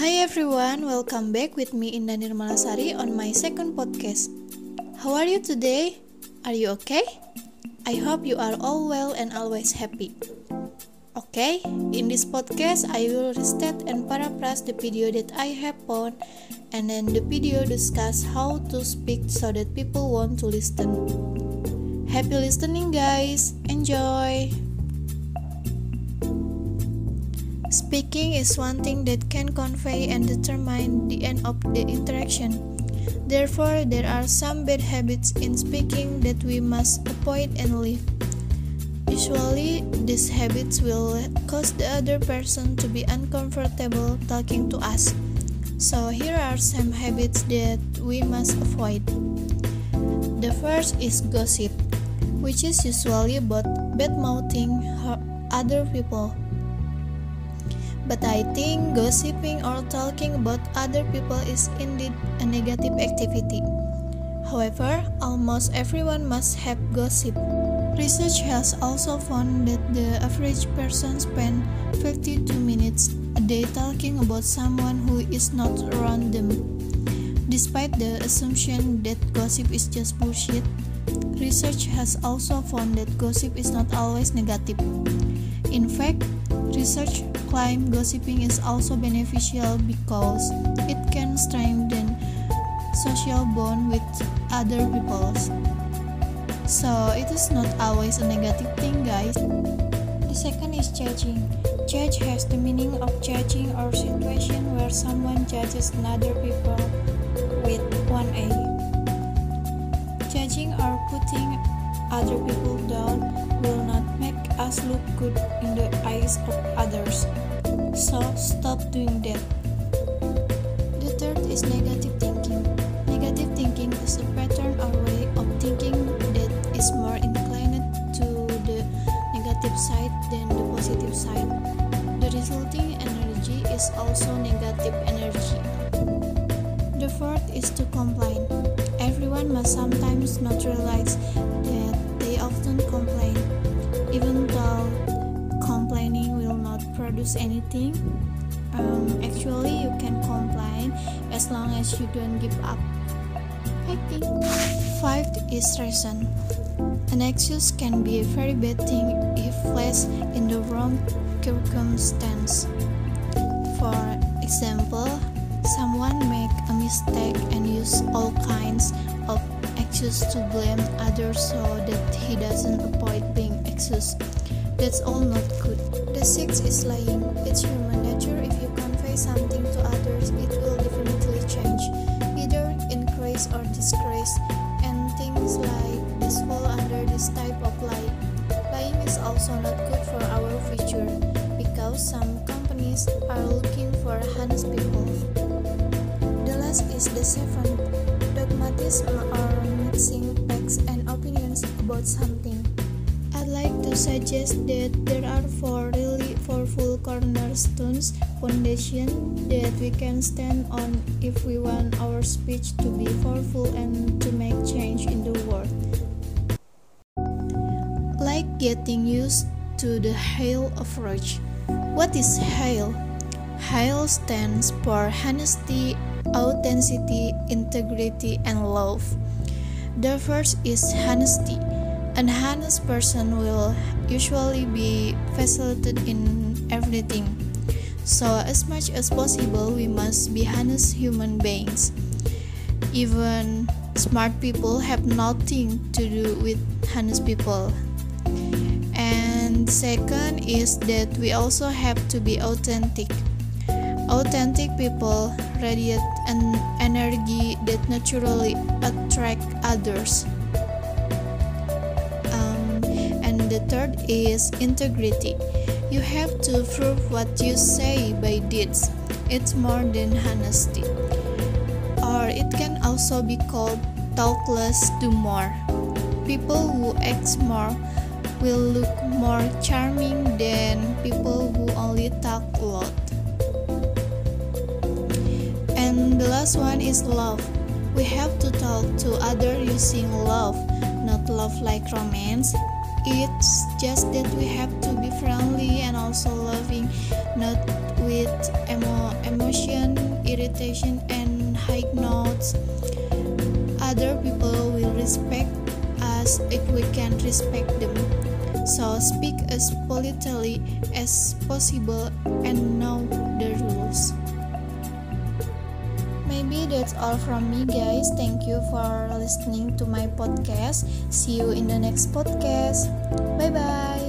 Hi everyone, welcome back with me Indah Nirmalasari on my second podcast. How are you today? Are you okay? I hope you are all well and always happy. Okay, in this podcast I will restate and paraphrase the video that I have found and then the video discuss how to speak so that people want to listen. Happy listening guys. Enjoy. Speaking is one thing that can convey and determine the end of the interaction. Therefore, there are some bad habits in speaking that we must avoid and leave. Usually, these habits will cause the other person to be uncomfortable talking to us. So, here are some habits that we must avoid. The first is gossip, which is usually about bad mouthing other people. But I think gossiping or talking about other people is indeed a negative activity. However, almost everyone must have gossip. Research has also found that the average person spends 52 minutes a day talking about someone who is not around them. Despite the assumption that gossip is just bullshit, research has also found that gossip is not always negative. In fact, research claim gossiping is also beneficial because it can strengthen social bond with other people. So it is not always a negative thing, guys. The second is judging. Judge has the meaning of judging or situation where someone judges another people with one A. Judging or putting other people down will not make us look good in the eyes of others. So stop doing that. The third is negative thinking. Negative thinking is a pattern or way of thinking that is more inclined to the negative side than the positive side. The resulting energy is also negative energy. The fourth is to complain. Everyone must sometimes not realize produce anything. Um, actually, you can complain as long as you don't give up. I think. Fifth is reason. An excuse can be a very bad thing if placed in the wrong circumstance. For example, someone make a mistake and use all kinds of excuses to blame others so that he doesn't avoid being accused. That's all not good. The sixth is lying. It's human nature. If you convey something to others, it will definitely change, either increase or decrease. And things like this fall under this type of lying. Lying is also not good for our future because some companies are looking for honest people. The last is the seventh. Dogmatism or mixing facts and opinions about something. I'd like to suggest that there are four really powerful cornerstones foundation that we can stand on if we want our speech to be powerful and to make change in the world. Like getting used to the HAIL approach. What is HAIL? HAIL stands for honesty, authenticity, integrity, and love. The first is honesty. An honest person will usually be facilitated in everything. So, as much as possible, we must be honest human beings. Even smart people have nothing to do with honest people. And second is that we also have to be authentic. Authentic people radiate an energy that naturally attract others. The third is integrity. You have to prove what you say by deeds. It's more than honesty. Or it can also be called talk less, do more. People who act more will look more charming than people who only talk a lot. And the last one is love. We have to talk to other using love, not love like romance. It's just that we have to be friendly and also loving, not with emo- emotion irritation and high notes, other people will respect us if we can respect them. So speak as politely as possible and know the rules. Maybe that's all from me, guys. Thank you for listening to my podcast. See you in the next podcast. Bye bye.